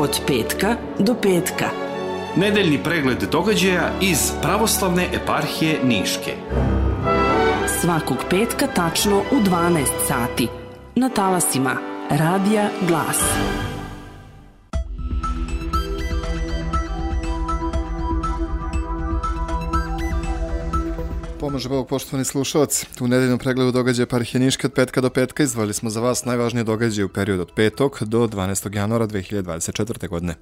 Od petka do petka. Nedeljni pregled događaja iz pravoslavne eparhije Niške. Svakog petka tačno u 12 sati. Na talasima Radija Glas. Pomože Bog, poštovani slušalci. U nedeljnom pregledu događaja Parhije Niške od petka do petka izdvojili smo za vas najvažnije događaje u periodu od 5. do 12. januara 2024. godine.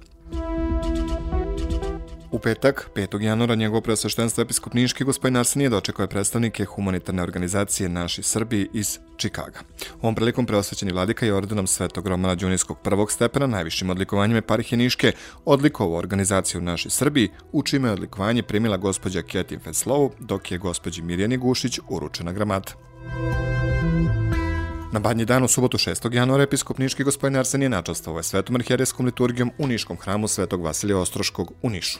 U petak, 5. januara, njegovo preosveštenstvo episkop Niški gospodin Arsenije dočekao je predstavnike humanitarne organizacije Naši Srbi iz Čikaga. Ovom prilikom preosvećeni vladika je ordenom Svetog Romana Đunijskog prvog stepena najvišim odlikovanjem Eparhije Niške odlikovao organizaciju Naši Srbi, u čime je odlikovanje primila gospođa Ketin Feslovu, dok je gospođi Mirjani Gušić uručena gramata. Na badnji dan u subotu 6. januara episkop Niški gospodin Arsenije načastovao je svetom arhijerijskom liturgijom u Niškom hramu Svetog Vasilija Ostroškog u Nišu.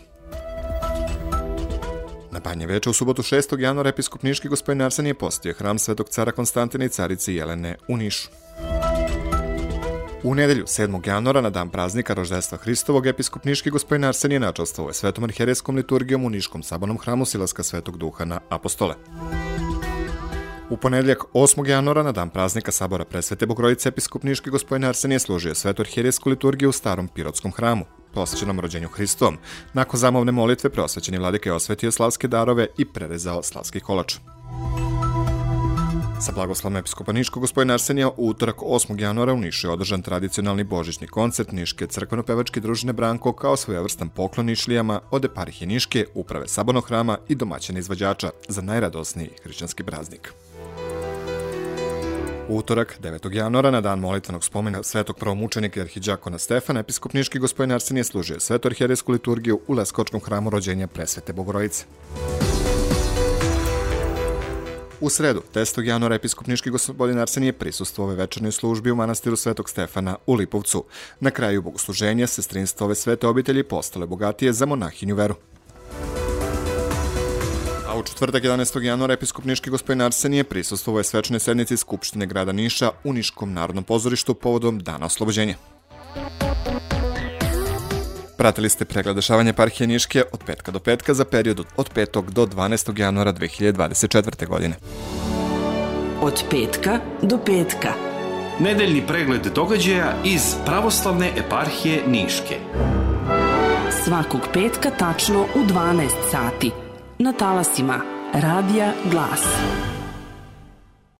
Na Banje veče u subotu 6. januara episkop Niški gospodin Arsenije postio hram Svetog cara Konstantina i carice Jelene u Nišu. U nedelju, 7. januara, na dan praznika roždestva Hristovog, episkop Niški gospodin Arsenije načastovao je svetom arhijerijskom liturgijom u Niškom sabornom hramu Silaska Svetog Duha na Apostole. U ponedljak 8. januara na dan praznika Sabora Presvete Bogorodice episkop Niški gospodin Arsenije služio svetu arhijerijsku liturgiju u starom Pirotskom hramu, posvećenom rođenju Hristovom. Nakon zamovne molitve preosvećeni vladika je osvetio slavske darove i prerezao slavski kolač. Sa blagoslovom episkopa Niškog gospodina Arsenija u utorak 8. januara u Nišu je održan tradicionalni božićni koncert Niške crkveno-pevačke družine Branko kao svojevrstan poklon Nišlijama od eparhije Niške, uprave Sabornog hrama i domaćina izvođača za najradosniji hrišćanski praznik. Utorak, 9. januara, na dan molitvenog spomena svetog pravomučenika i arhiđakona Stefana, episkop Niški gospodin Arsenije služio svetu arhijerijsku liturgiju u Leskočkom hramu rođenja presvete Bogorodice. U sredu, 10. januara, episkop Niški gospodin Arsenije prisustuo ove večernoj službi u manastiru Svetog Stefana u Lipovcu. Na kraju bogosluženja, sestrinstvo ove svete obitelji postale bogatije za monahinju veru. U četvrtak 11. januara episkop Niški gospodin Arsenije prisustvovao je svečnoj sednici Skupštine grada Niša u Niškom narodnom pozorištu povodom Dana oslobođenja. Pratili ste pregled dešavanja parhije Niške od petka do petka za period od 5. do 12. januara 2024. godine. Od petka do petka. Nedeljni pregled događaja iz pravoslavne eparhije Niške. Svakog petka tačno u 12 sati. Na talasima Radija Glas.